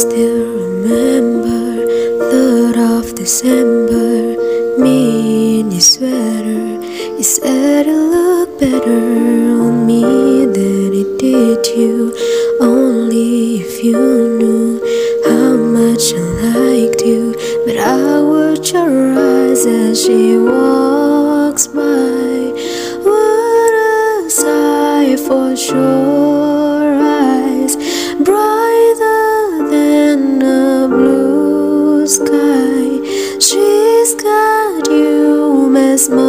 still remember Third of December. Me in your sweater You said it looked better on me than it did you. Only if you knew how much I liked you. But I watch your eyes as she walks by. What a sigh for sure. Mesmerized.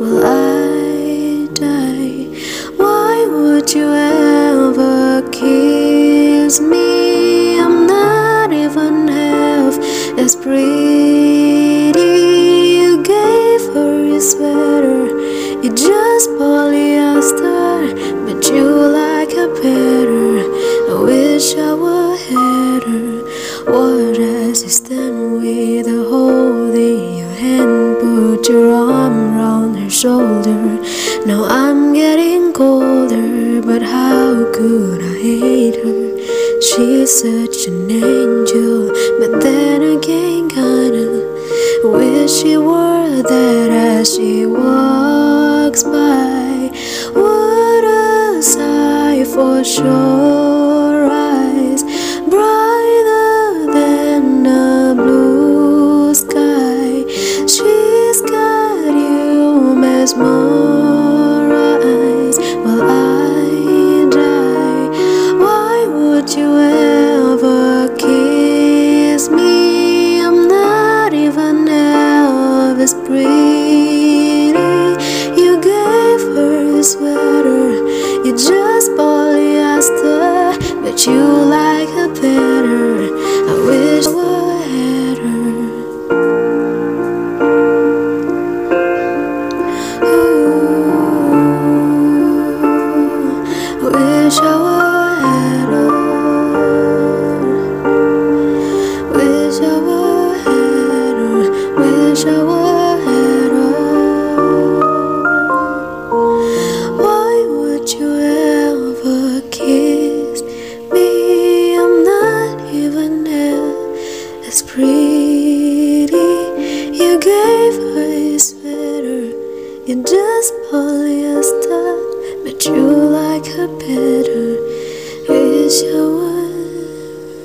Will I die? Why would you ever kiss me? I'm not even half as pretty. You gave her your sweater, it's just polyester, but you like her better. I wish I were Heather. What as you stand with a your hand, put your arm round her shoulder. Now I'm getting colder, but how could I hate her? She's such an angel, but then again, kinda wish she were there as she walks by. What a sight for sure just polyester, but you like her better. I wish gave her a sweater, you just polyester, but you like her better.